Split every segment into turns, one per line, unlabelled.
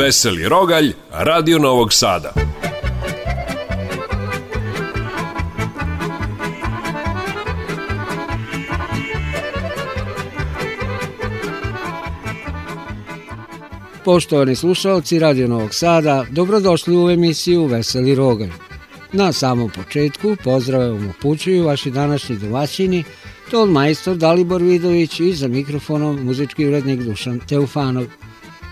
Veseli Rogalj, Radio Novog Sada.
Poštovani slušalci Radio Novog Sada, dobrodošli u emisiju Veseli Rogalj. Na samom početku pozdrave vam upućuju vaši današnji domaćini, ton majstor Dalibor Vidović i za mikrofonom muzički urednik Dušan Teufanov.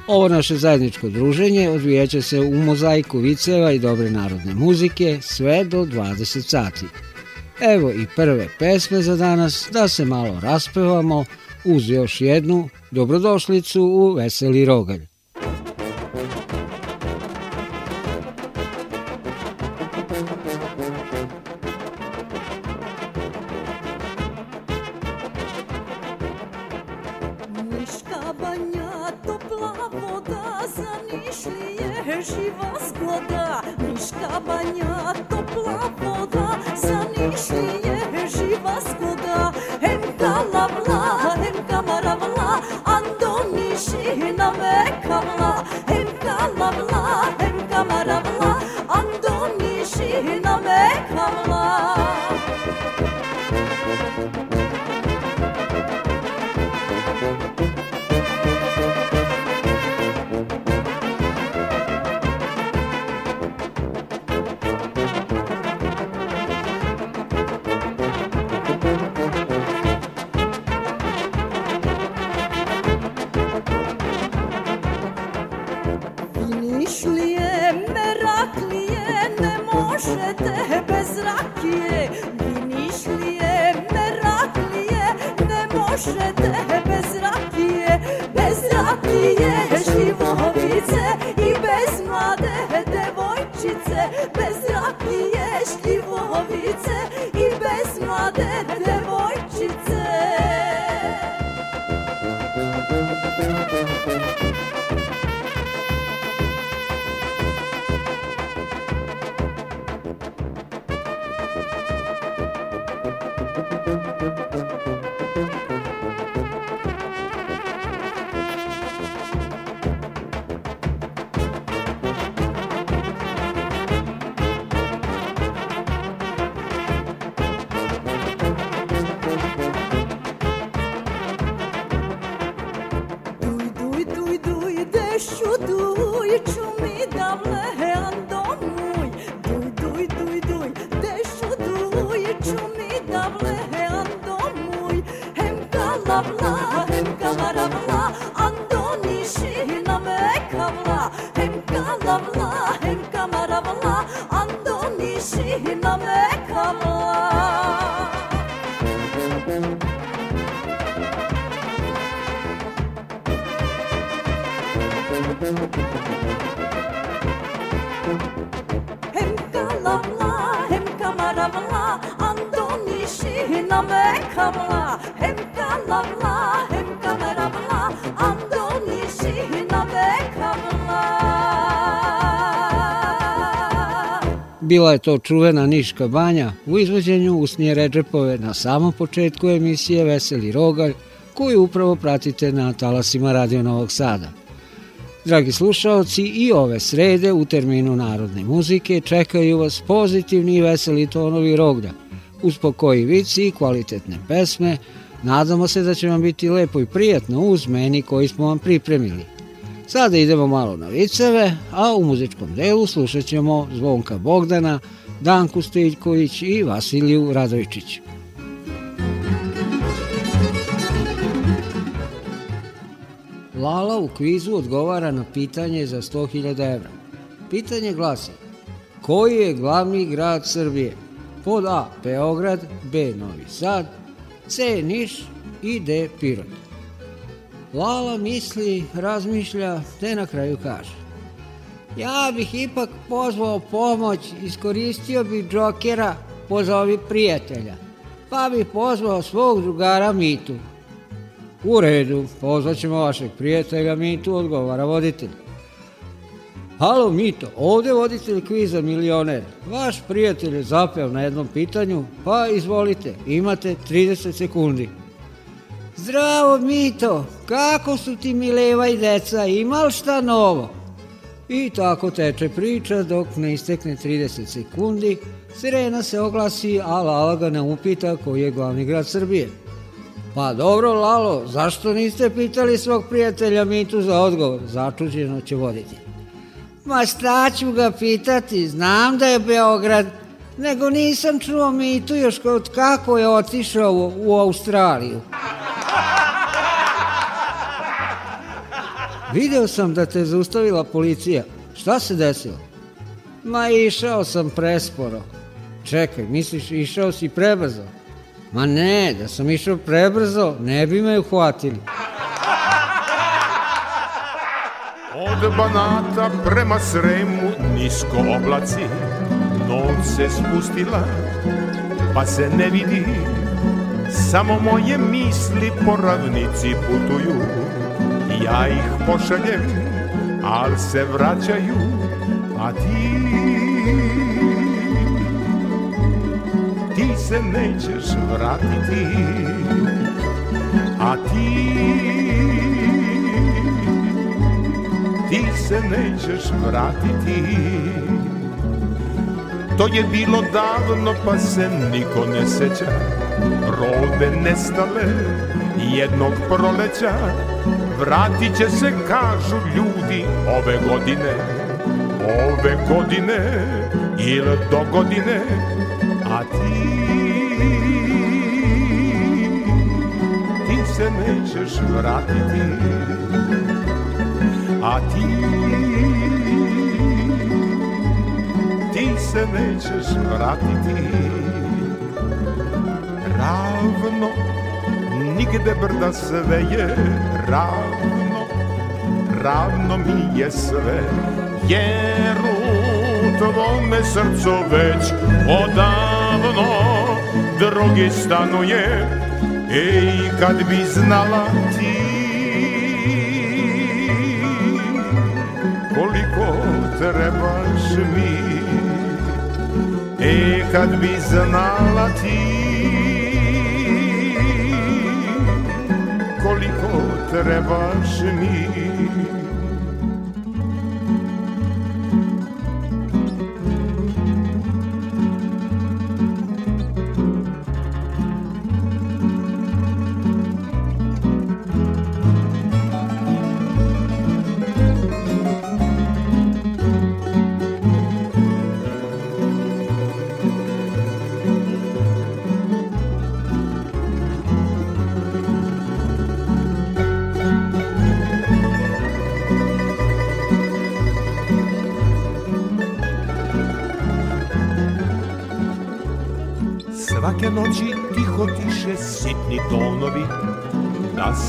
Ovo naše zajedničko druženje odvijeće se u mozaiku viceva i dobre narodne muzike sve do 20 sati. Evo i prve pesme za danas da se malo raspevamo uz još jednu dobrodošlicu u Veseli Rogalj.
dishi na mekama Hem kalamla hem kamaramla Andon işi na mekama Hem kalamla
Bila je to čuvena Niška banja u izvođenju Usnije Ređepove na samom početku emisije Veseli Rogalj, koju upravo pratite na talasima Radio Novog Sada. Dragi slušaoci, i ove srede u terminu narodne muzike čekaju vas pozitivni i veseli tonovi Rogda, uz pokoji vici i kvalitetne pesme, Nadamo se da će vam biti lepo i prijatno uz meni koji smo vam pripremili – Sada idemo malo na viceve, a u muzičkom delu slušat ćemo Zvonka Bogdana, Danku Stiljković i Vasiliju Radojčiću. Lala u kvizu odgovara na pitanje za 100.000 evra. Pitanje glasi, koji je glavni grad Srbije? Pod A. Beograd, B. Novi Sad, C. Niš i D. Pirot. Lala misli, razmišlja, te na kraju kaže.
Ja bih ipak pozvao pomoć, iskoristio bih džokera, pozovi prijatelja. Pa bih pozvao svog drugara Mitu.
U redu, pozvaćemo vašeg prijatelja Mitu, odgovara voditelj. Halo Mito, ovde voditelj kviza milioner. Vaš prijatelj je zapeo na jednom pitanju, pa izvolite, imate 30 sekundi. Zdravo, Mito, kako su ti Mileva i deca, imal šta novo? I tako teče priča dok ne istekne 30 sekundi, sirena se oglasi, a Lala ga ne upita koji je glavni grad Srbije. Pa dobro, Lalo, zašto niste pitali svog prijatelja Mitu za odgovor? Začuđeno će voditi.
Ma šta ću ga pitati, znam da je Beograd, nego nisam čuo Mitu još od kako je otišao u Australiju.
Video sam da te zaustavila policija. Šta se desilo?
Ma išao sam presporo.
Čekaj, misliš išao si prebrzo?
Ma ne, da sam išao prebrzo, ne bi me uhvatili.
Od Banata prema Sremu nisko oblaci Noć se spustila, pa se ne vidi Samo moje misli po ravnici putuju ja ih pošaljem, al se vraćaju, a ti ti se nećeš vratiti, a ti ti se nećeš vratiti. To je bilo davno pa se niko ne seća Robe nestale jednog proleća Vratit će se, kažu ljudi, ove godine Ove godine ili do godine A ti, ti se nećeš vratiti A ti, ti se nećeš vratiti Ravno nigde brda da sve je ravno, ravno mi je sve, jer u tvome srcu već odavno drugi stanuje, ej kad bi znala ti koliko trebaš mi, ej kad bi znala ti koliko trebaš mi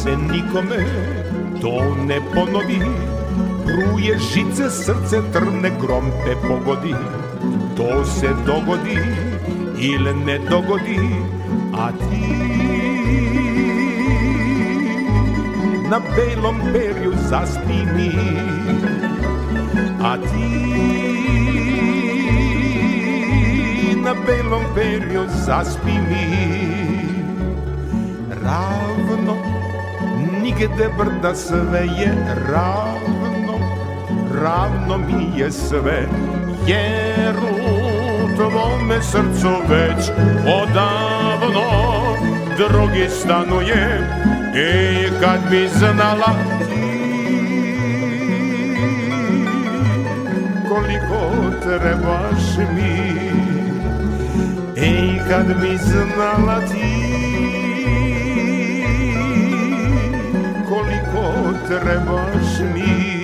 se nikome to ne ponovi Pruje žice, srce trne, grom te pogodi To se dogodi ili ne dogodi A ti na belom perju zastini A ti na belom perju zaspi mi Ravno nigde brda sve je ravno, ravno mi je sve, jer u tvome srcu već odavno drugi stanuje i kad bi znala koliko trebaš mi i kad bi znala ti trebaš mi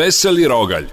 Veseli rogalj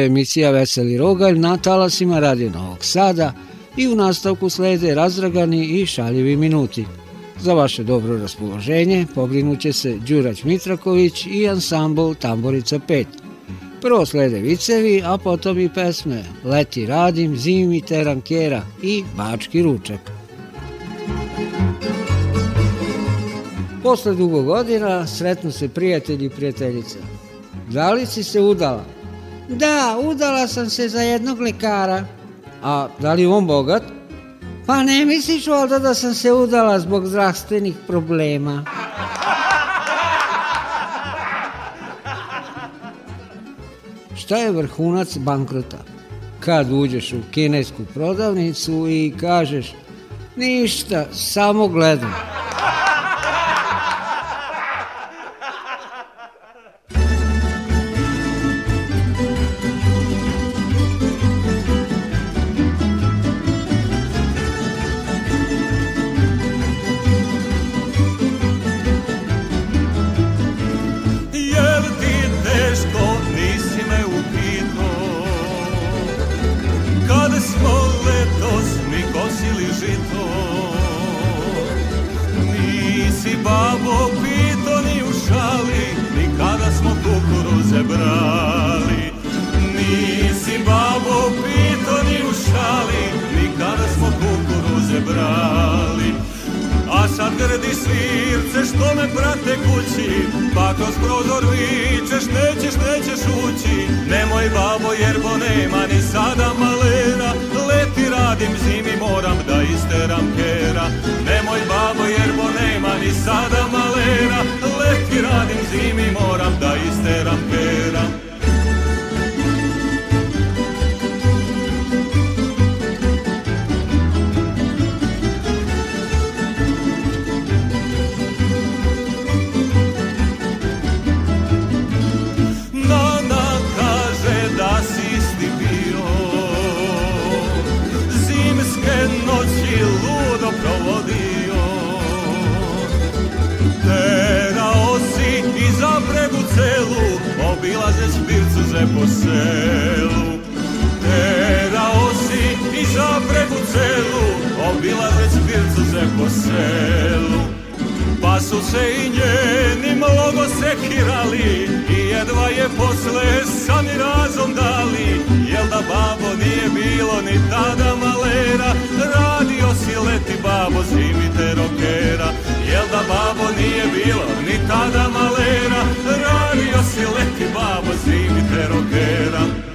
je emisija Veseli Rogalj na talasima Radija Novog Sada i u nastavku slede razdragani i šaljivi minuti. Za vaše dobro raspoloženje pobrinuće se Đurać Mitraković i ansambl Tamborica 5. Prvo slede vicevi, a potom i pesme Leti radim, zimi teram i Bački ručak. Posle dugo godina sretno se prijatelji i prijateljica. Da li si se udala?
Da, udala sam se za jednog lekara.
A da li on bogat?
Pa ne misliš valjda da sam se udala zbog zdravstvenih problema.
Šta je vrhunac bankrota? Kad uđeš u kinesku prodavnicu i kažeš ništa, samo gledam.
zbircu ze po selu Terao si i za bregu celu Obilazeć zbircu ze po selu Pa su se i njeni mnogo sekirali I jedva je posle sami razum dali Jel da babo nije bilo ni tada malera Radio si leti babo zimi te rokera Jel da babo nije bilo ni tada malera Radio si leti babo zimi te rokera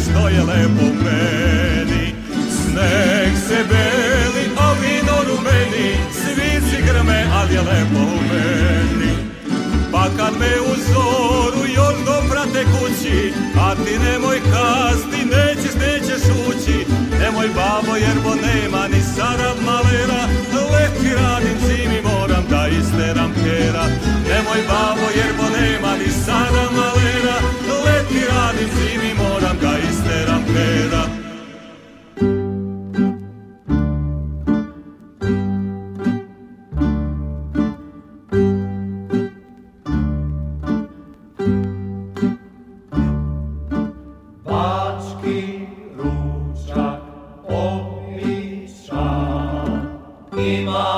sve što je lepo meni Sneg se beli, a rumeni Svici grme, ali je lepo meni Pa kad me u zoru još doprate kući A ti nemoj kasni, nećeš, nećeš ući Nemoj babo jer bo nema ni sarab malera Leti radim zimi moram da isteram kera Nemoj babo jer bo nema ni sarab malera Leti radim zimi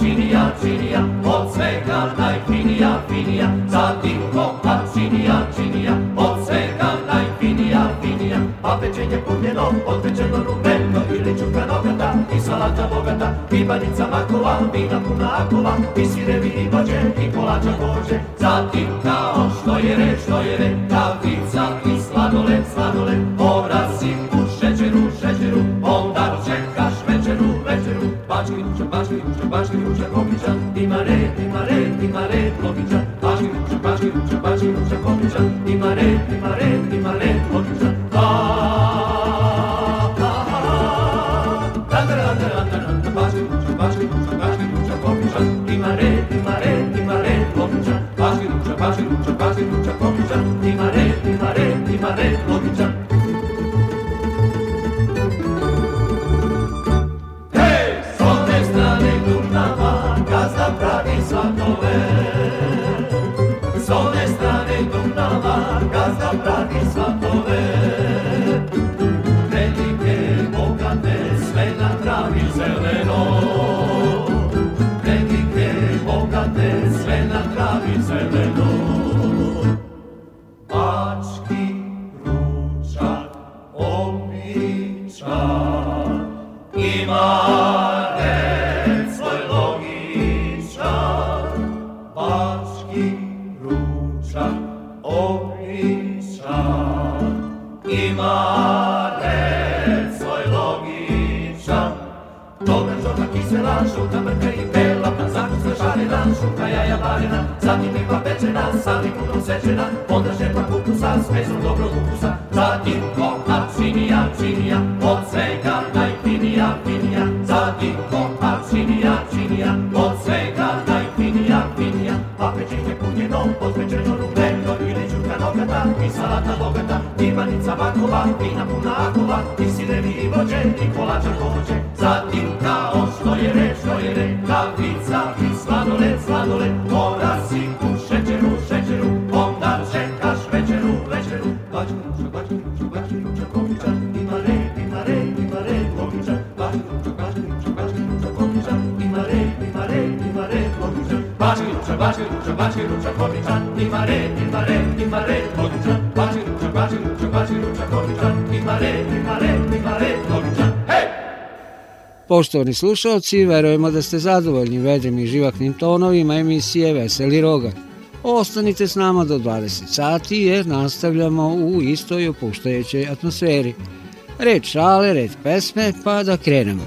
činija, činija, od svega najfinija, finija, zatim kopa činija, činija, od svega najfinija, finija, pa pečenje punjeno, odpečeno rumeno ili čuka nogata, i salata bogata, i banica makova, vina puna akova, i sirevi i vođe, i kolača kože, zatim kao što je re, što je re, kavica i sladoled, sladoled, obrasim ima red logičan, pažnji ručan, pažnji ručan, pažnji ručan, kopičan, ima red, ima red, ima red logičan, pa, pa, pa, da, da, da, da, da, da, pažnji ručan, pažnji ručan, pažnji ručan, kopičan, ima red, ima red, ima red logičan, pažnji ručan, pažnji ručan, pažnji ručan,
posečena, onda šepa kupusa, s mesom dobrog ukusa. Zatim kopa činija, činija, od svega najfinija, finija. Zatim kopa činija, činija, od svega najfinija, finija. Pa pečenje punjeno, podpečeno rubleno ili čuka nogata, i salata bogata, imanica bakova, vina puna akova, i sirevi i vođe, i kolača kovođe. Zatim kao što je re, što je re, kavica i sladoled, sladoled, mora si
Poštovani slušalci, verujemo da ste zadovoljni vedrim i živaknim tonovima emisije Veseli Roga. Ostanite s nama do 20 sati jer nastavljamo u istoj opuštajućoj atmosferi. Red šale, red pesme, pa da krenemo.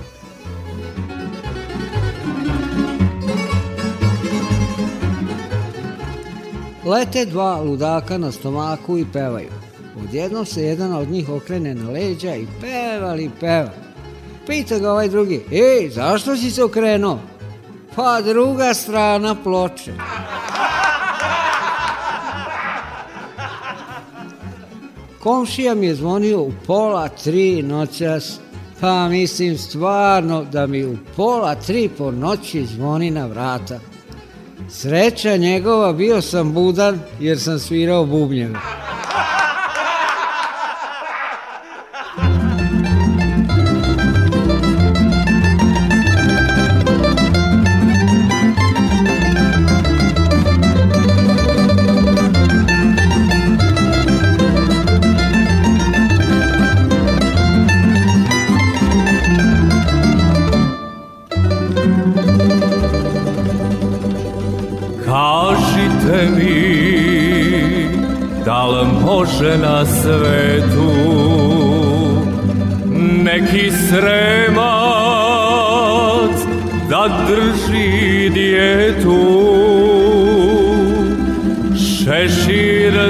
Lete dva ludaka na stomaku i pevaju. Odjednom se jedan od njih okrene na leđa i peva li peva. Pita ga ovaj drugi, ej, zašto si se okrenuo? Pa druga strana ploče. Komšija mi je zvonio u pola tri noćas, pa mislim stvarno da mi u pola tri po noći zvoni na vrata. Sreća njegova bio sam budan jer sam svirao bubnjeve.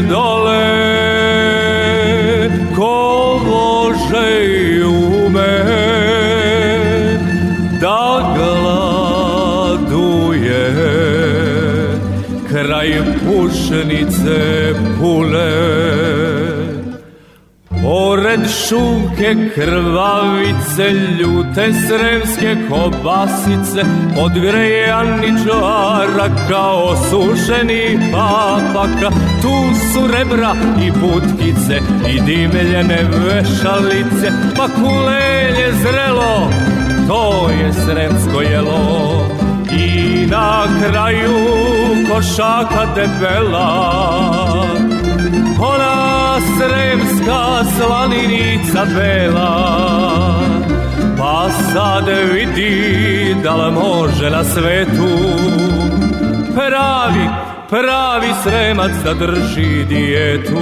no sremske krvavice, ljute sremske kobasice, odgrejani čara kao sušeni papaka, tu su rebra i putkice i dimeljene vešalice, pa kulelje zrelo, to je sremsko jelo. I na kraju košaka debela, Sremska slaninica bela Pa sad vidi da li može na svetu Pravi, pravi sremac da drži dijetu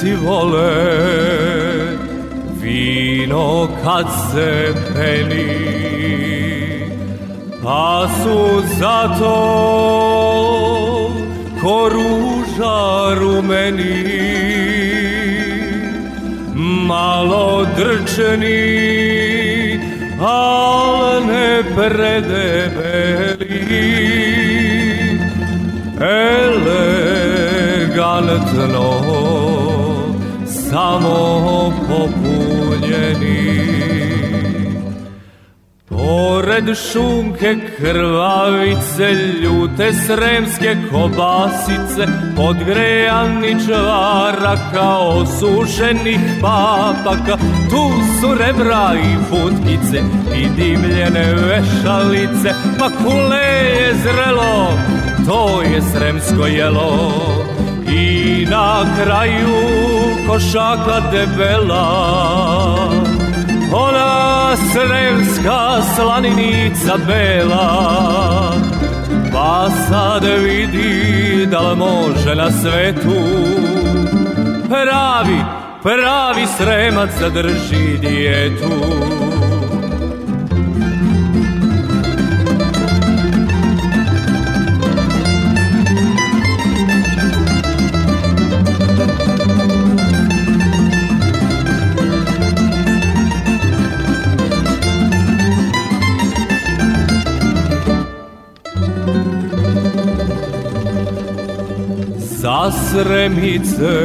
si vole Vino kad se peni Pa su zato Ko ruža rumeni Malo drčeni Al ne predebeli Elegantno samo popunjeni Pored šunke krvavice, ljute sremske kobasice Podgrejani kao osušenih papaka Tu su rebra i futkice i dimljene vešalice Ma kule je zrelo, to je sremsko jelo I na kraju ko šaka debela Ona sremska slaninica bela Pa sad vidi da li može na svetu Pravi, pravi sremac zadrži da dijetu pasremice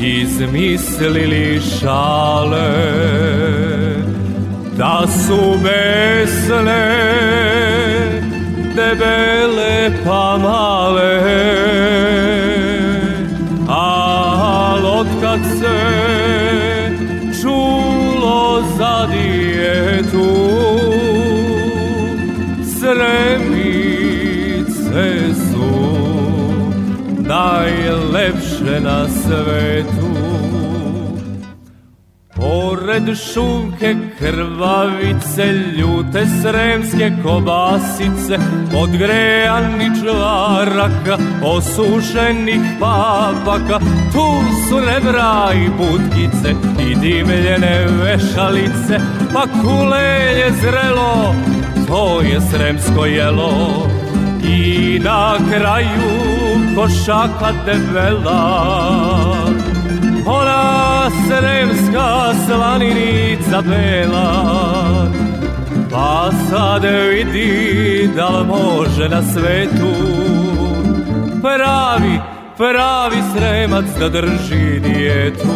izmislili šale da su vesle debele pa male najlepše na svetu Pored šunke, krvavice, ljute sremske kobasice Podgrejani čvaraka, osušenih papaka Tu su rebra i butkice i dimljene vešalice Pa kule je zrelo, to je sremsko jelo I na kraju košaka debela Ona sremska slaninica bela Pa sad vidi da li može na svetu Pravi, pravi sremac da drži dijetu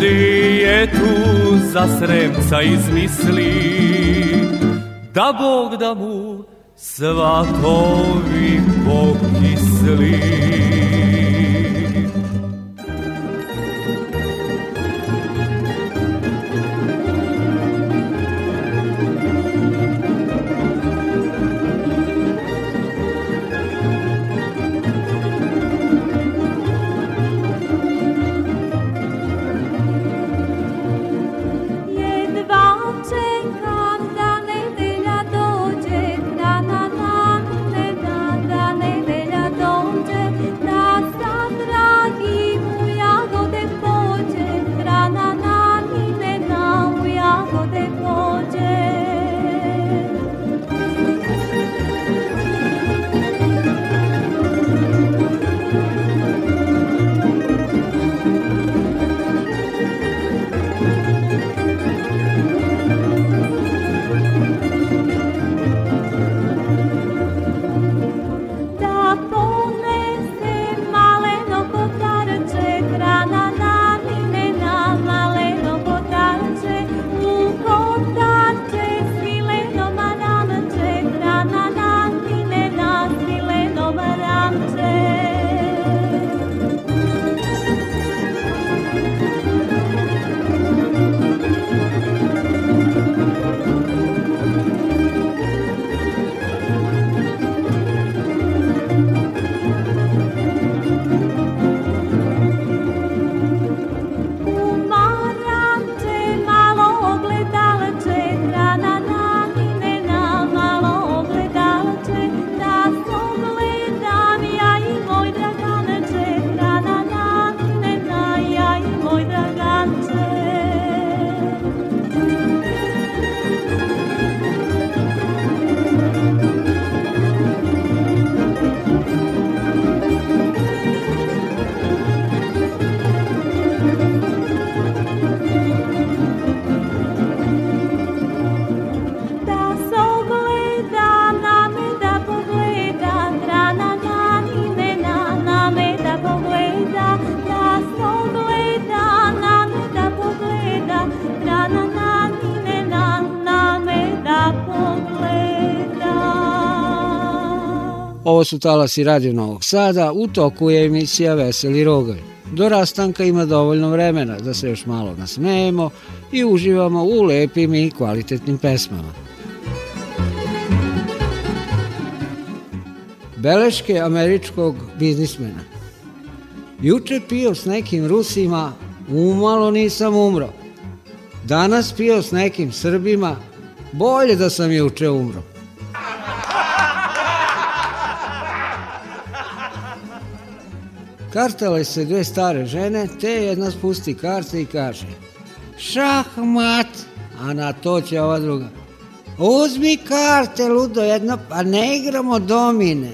je tu za sremca izmisli Da Bog da mu svatovi pokisli
Ovo su talasi Radio Novog Sada, u toku je emisija Veseli rogovi. Do rastanka ima dovoljno vremena da se još malo nasmejemo i uživamo u lepim i kvalitetnim pesmama.
Beleške američkog biznismena. Juče pio s nekim Rusima, umalo nisam umro. Danas pio s nekim Srbima, bolje da sam juče umro. Kartale se dve stare žene, te jedna spusti karte i kaže Šahmat, a na to će ova druga Uzmi karte, ludo jedno, pa ne igramo domine.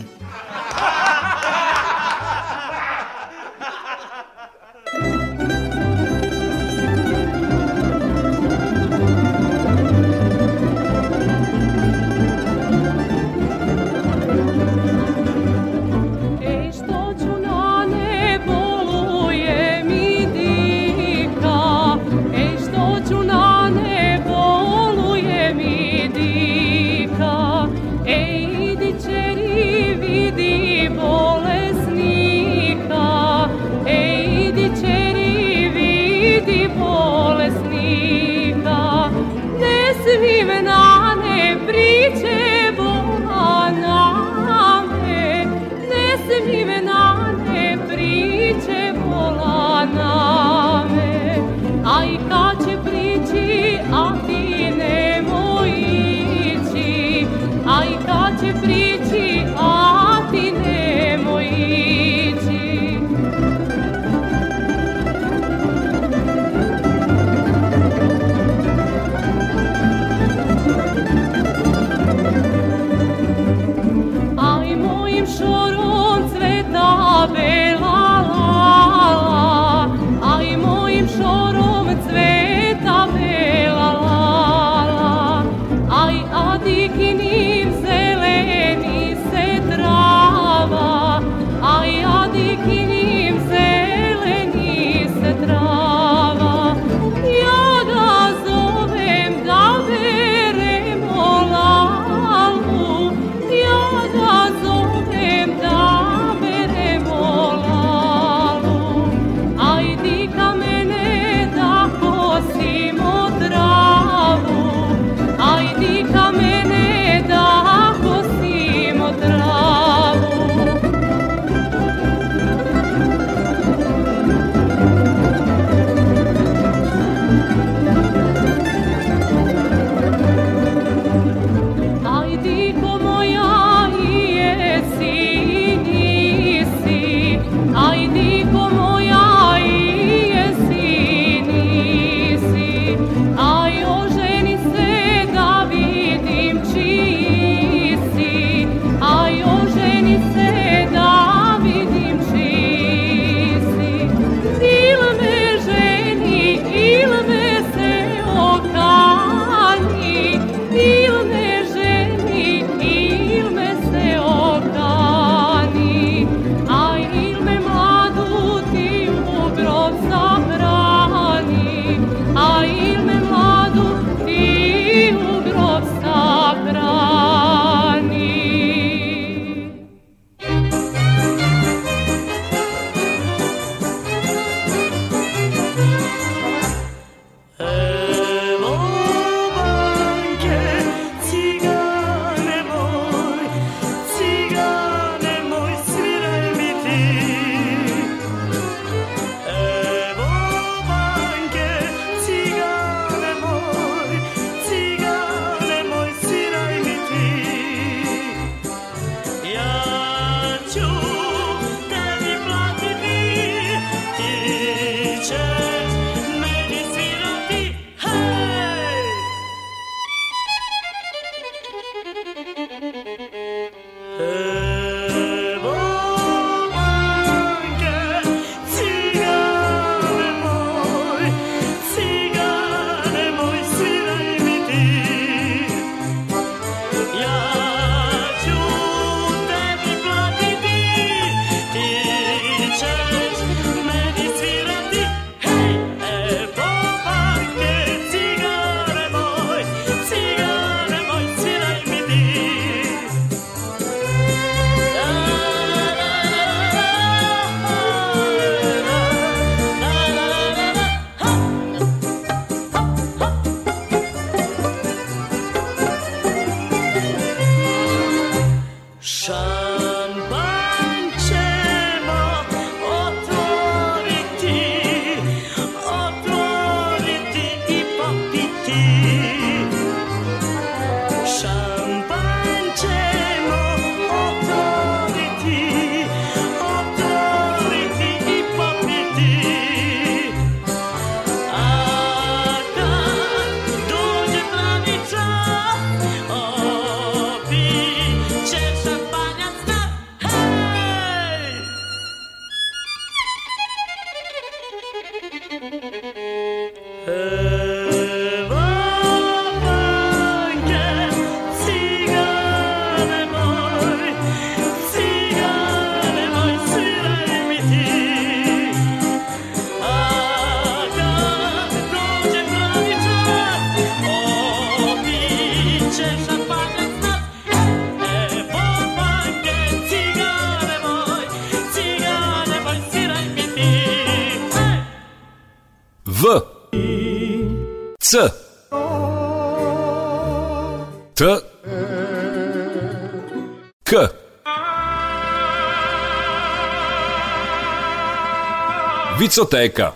C T K Vicoteka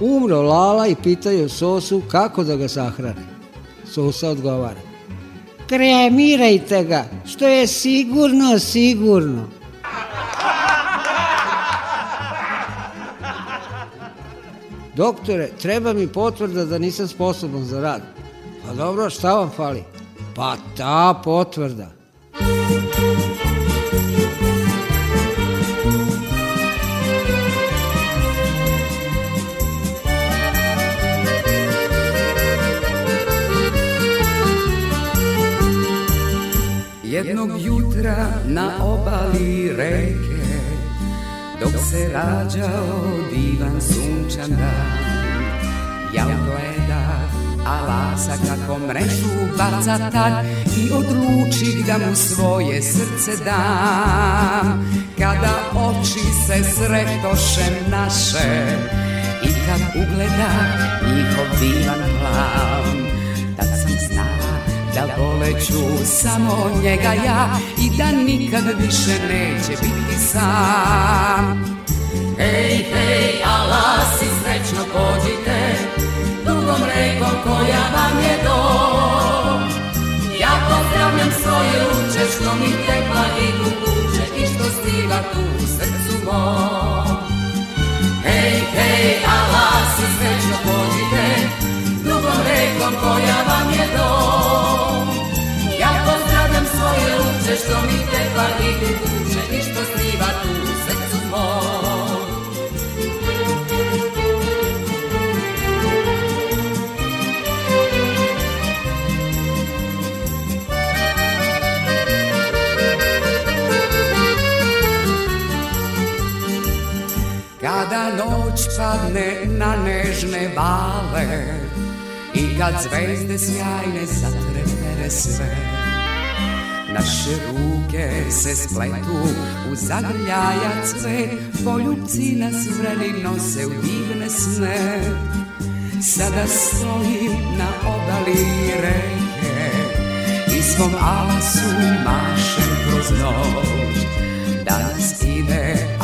Umro Lala i pitaju Sosu kako da ga sahrane. Sosa odgovara kremirajte ga, što je sigurno, sigurno. Doktore, treba mi potvrda da nisam sposoban za rad.
Pa dobro, šta vam fali?
Pa ta potvrda. Muzika
jednog jutra na obali reke Dok se rađao divan sunčan dan Ja gleda, a lasa kako mrežu baca tad I odlučih da mu svoje srce da Kada oči se sretoše naše I kad ugleda njihov divan plan Tad sam znala Da voleću samo njega ja I da nikad više neće biti sam
Hej, hej, alasi, srećno pođite Dugom rekom koja vam je do Ja pozdravljam svoje uče što mi tekla i kuće I što stiva tu u srcu mom Hej, hej, alasi, srećno pođite mojom rekom je dom.
Ja pozdravljam svoje luče što mi tepla i kuće i što sniva tu u srcu mom. Kada noć padne na nežne bale I kad zvezde sjajne zatrepere sve Naše ruke se spletu u zagrljaja cve Poljubci nas vreli nose u divne sne Sada stojim na obali reke I svom alasu mašem kroz noć Danas ide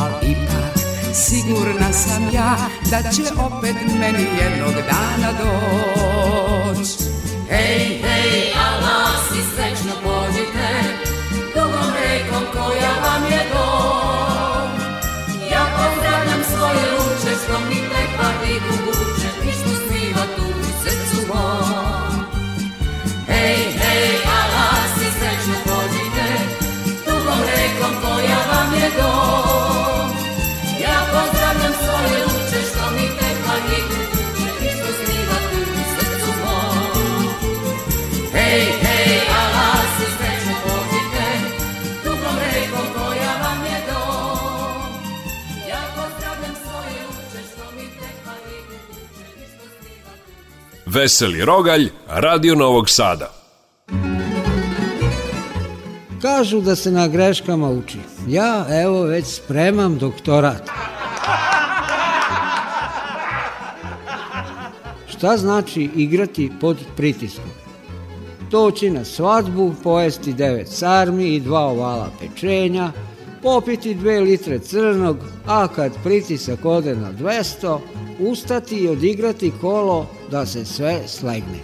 Sigurna sam ja da će opet meni jednog dana doć
Hej, hej, ala si srećno pođite Dugom rekom koja vam je dom Ja pozdravljam svoje ruče, sklonite pa idu buče I što sniva tu u srcu mom Hej, hej, ala si srećno pođite Dugom rekom koja vam je dom
Veseli Rogalj, Radio Novog Sada.
Kažu da se na greškama uči. Ja evo već spremam doktorat. Šta znači igrati pod pritiskom? Doći na svadbu, pojesti devet sarmi i dva ovala pečenja, popiti dve litre crnog, a kad pritisak ode na 200, ustati i odigrati kolo da se sve slegne.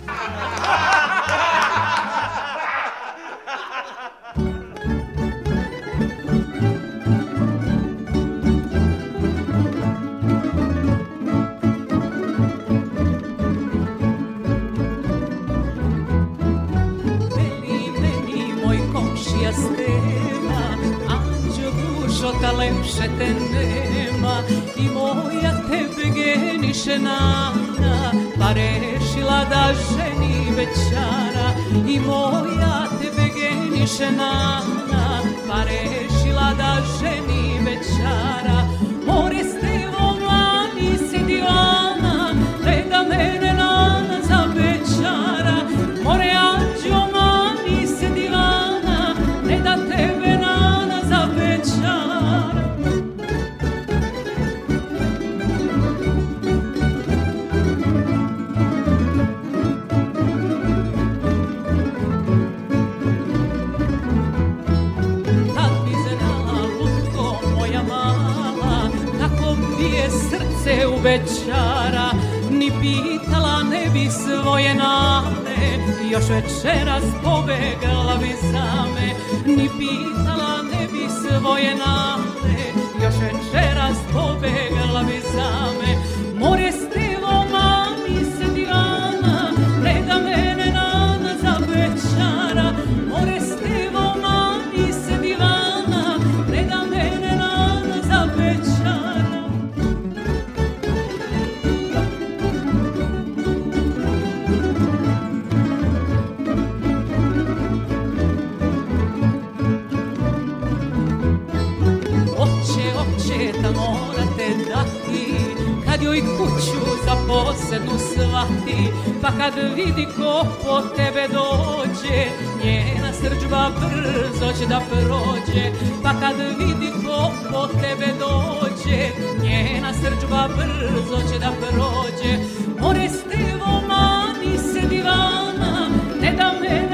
mlada ženi večara i moja
tebe genišena večeras pobegla bi za me, ni pitala ne bi svoje na
kad joj kuću za posednu svati Pa kad vidi ko po tebe dođe Njena srđba brzo će da prođe Pa kad vidi ko po tebe dođe Njena srđba brzo će da prođe More mani se divana Ne da me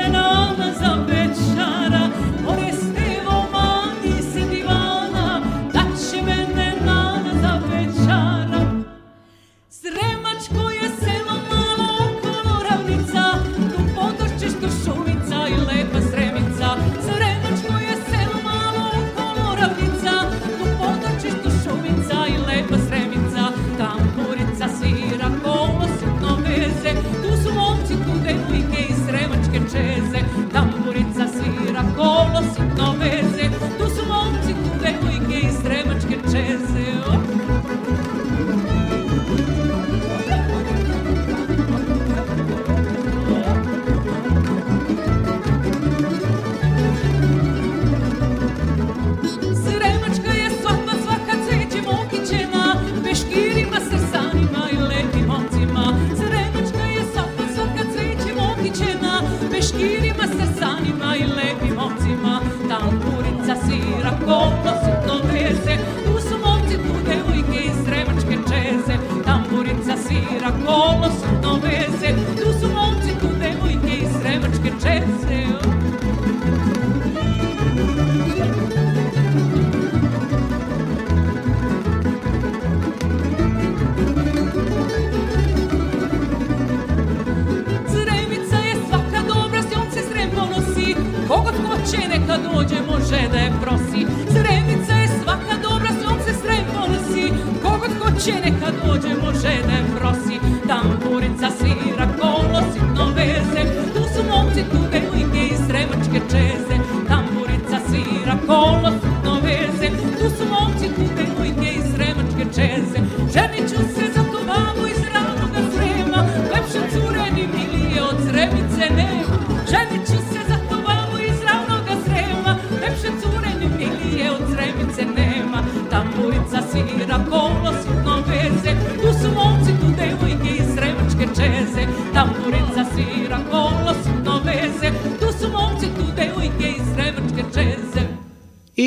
kolo su doveze, tu su momci, tu devojke iz sremačke čeze. Sremica je svaka dobra, s njom se srem ponosi, kogod hoće neka dođe, može da je prosi. Sremica je svaka dobra, s njom se srem ponosi, kogod hoće neka dođe, može da prosi tamburica svira, kolo sitno veze, tu su momci, tu ga i sremačke čeze.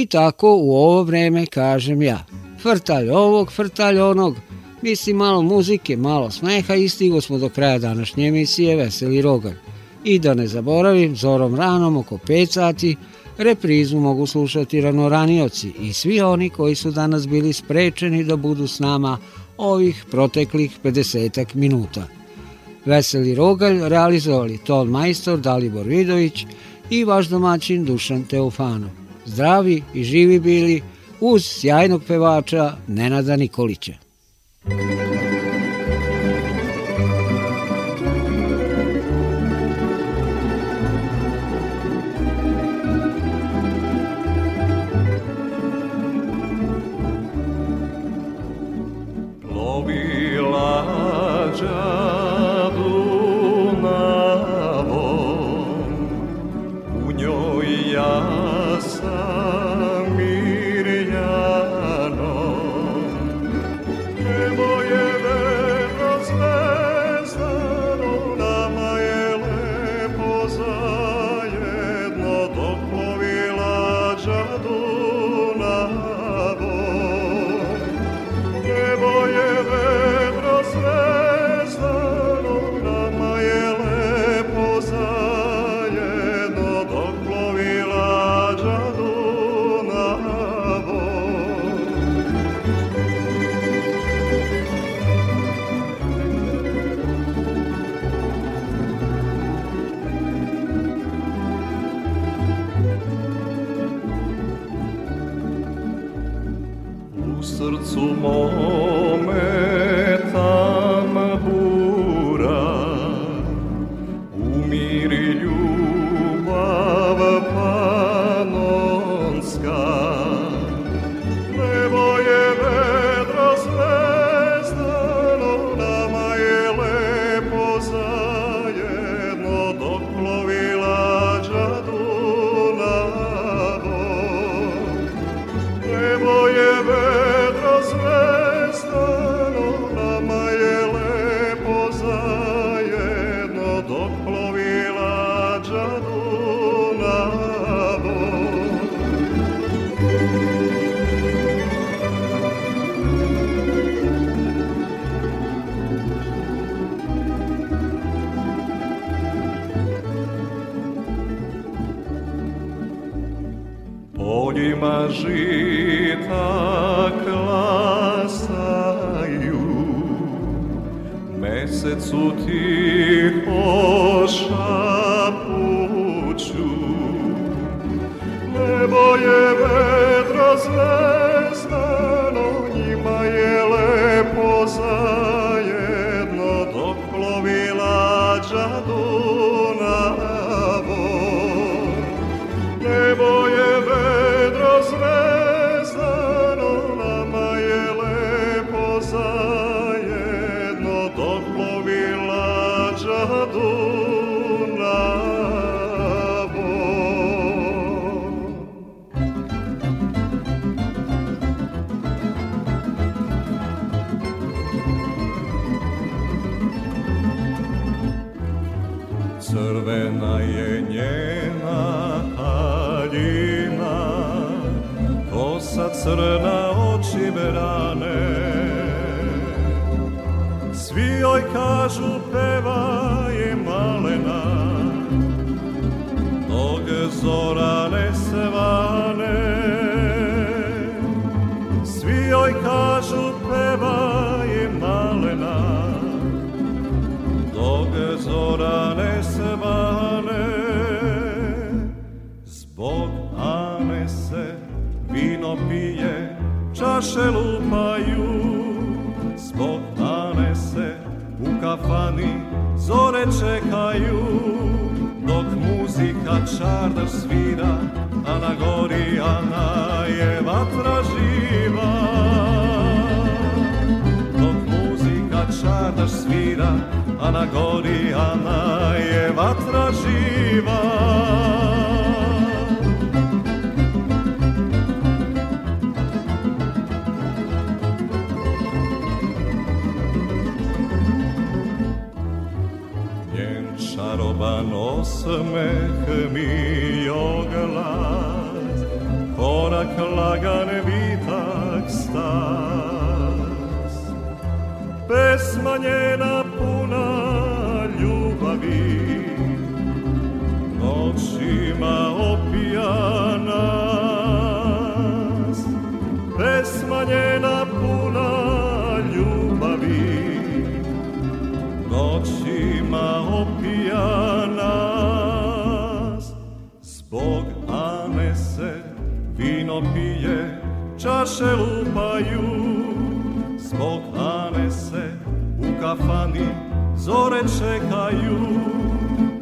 tako u ovo vreme kažem ja. Frtalj ovog, frtalj onog, mislim malo muzike, malo smeha i stigo smo do kraja današnje emisije Veseli Rogan. I da ne zaboravim, zorom ranom oko 5 sati reprizu mogu slušati ranoranioci i svi oni koji su danas bili sprečeni da budu s nama ovih proteklih 50 minuta. Veseli Rogalj realizovali ton majstor Dalibor Vidović i vaš domaćin Dušan Teofanov zdravi i živi bili uz sjajnog pevača Nenada Nikolića. Muzika
Ana gori, Ana je vatra živa Dok muzika čardaš svira Ana gori, Ana je vatra živa Njen čaroban osmeh mi oglas korak lagan vitak stas. Pesma njena čaše lupaju Zbog Ane se u kafani zore čekaju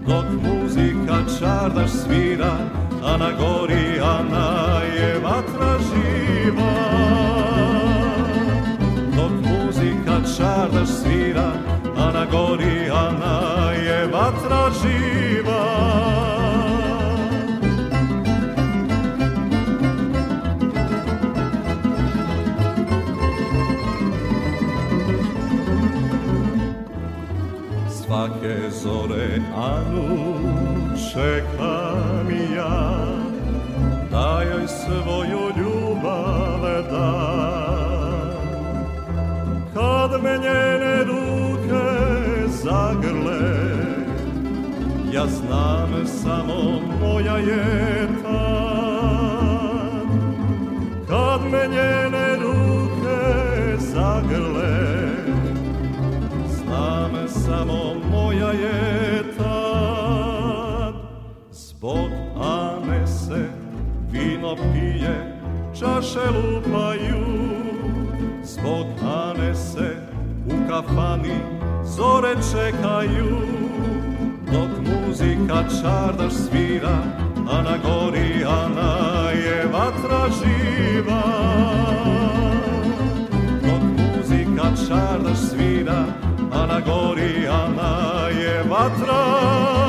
Dok muzika čardaš svira A na gori Ana je vatra živa Dok muzika čardaš svira A na gori Ana je vatra živa me njene ruke zagrle Ja znam samo moja je ta Kad me njene ruke zagrle Znam samo moja je tad Zbog Ane se vino pije Čaše lupaju Zbog Ane se kafani zore čekaju Dok muzika čardaš svira, a na gori Ana je vatra živa Dok muzika čardaš svira, a na gori Ana je vatra živa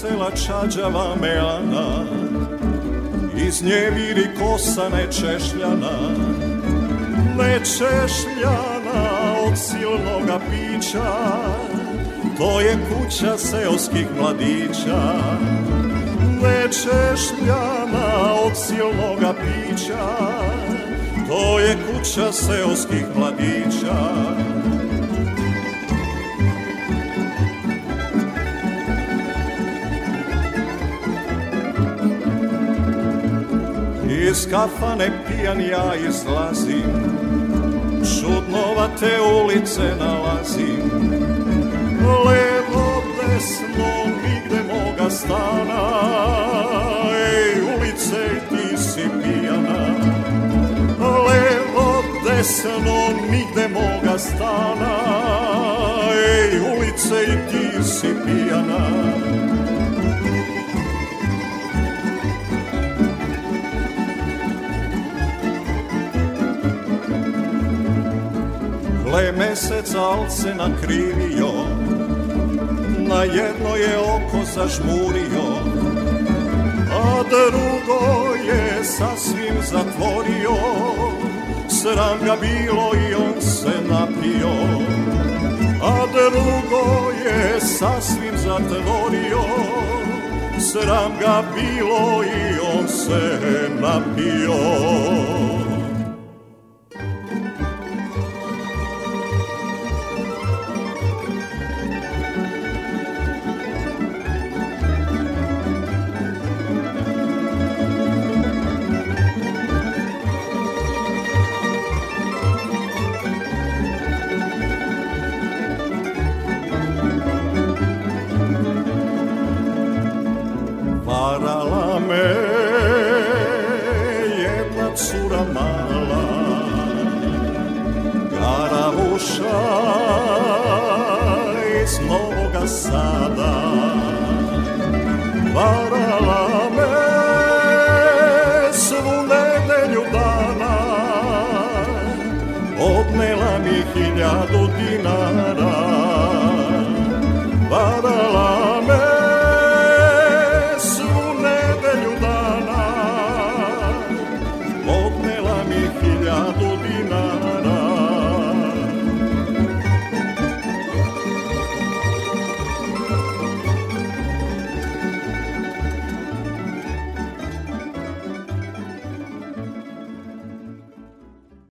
sela Čađava Melana Iz nje viri kosa nečešljana Nečešljana od silnoga pića To je kuća seoskih mladića Nečešljana od silnoga pića To je kuća seoskih mladića iz kafane pijan ja izlazim te ulice nalazim Levo, desno, nigde moga stana Ej, ulice, ti si pijana Levo, desno, nigde moga stana Ej, ulice, ti si pijana mjesec, al se nakrivio Na jedno je oko zažmurio A drugo je sasvim zatvorio Sram ga bilo i on se napio A drugo je sasvim zatvorio Sram ga bilo i on se napio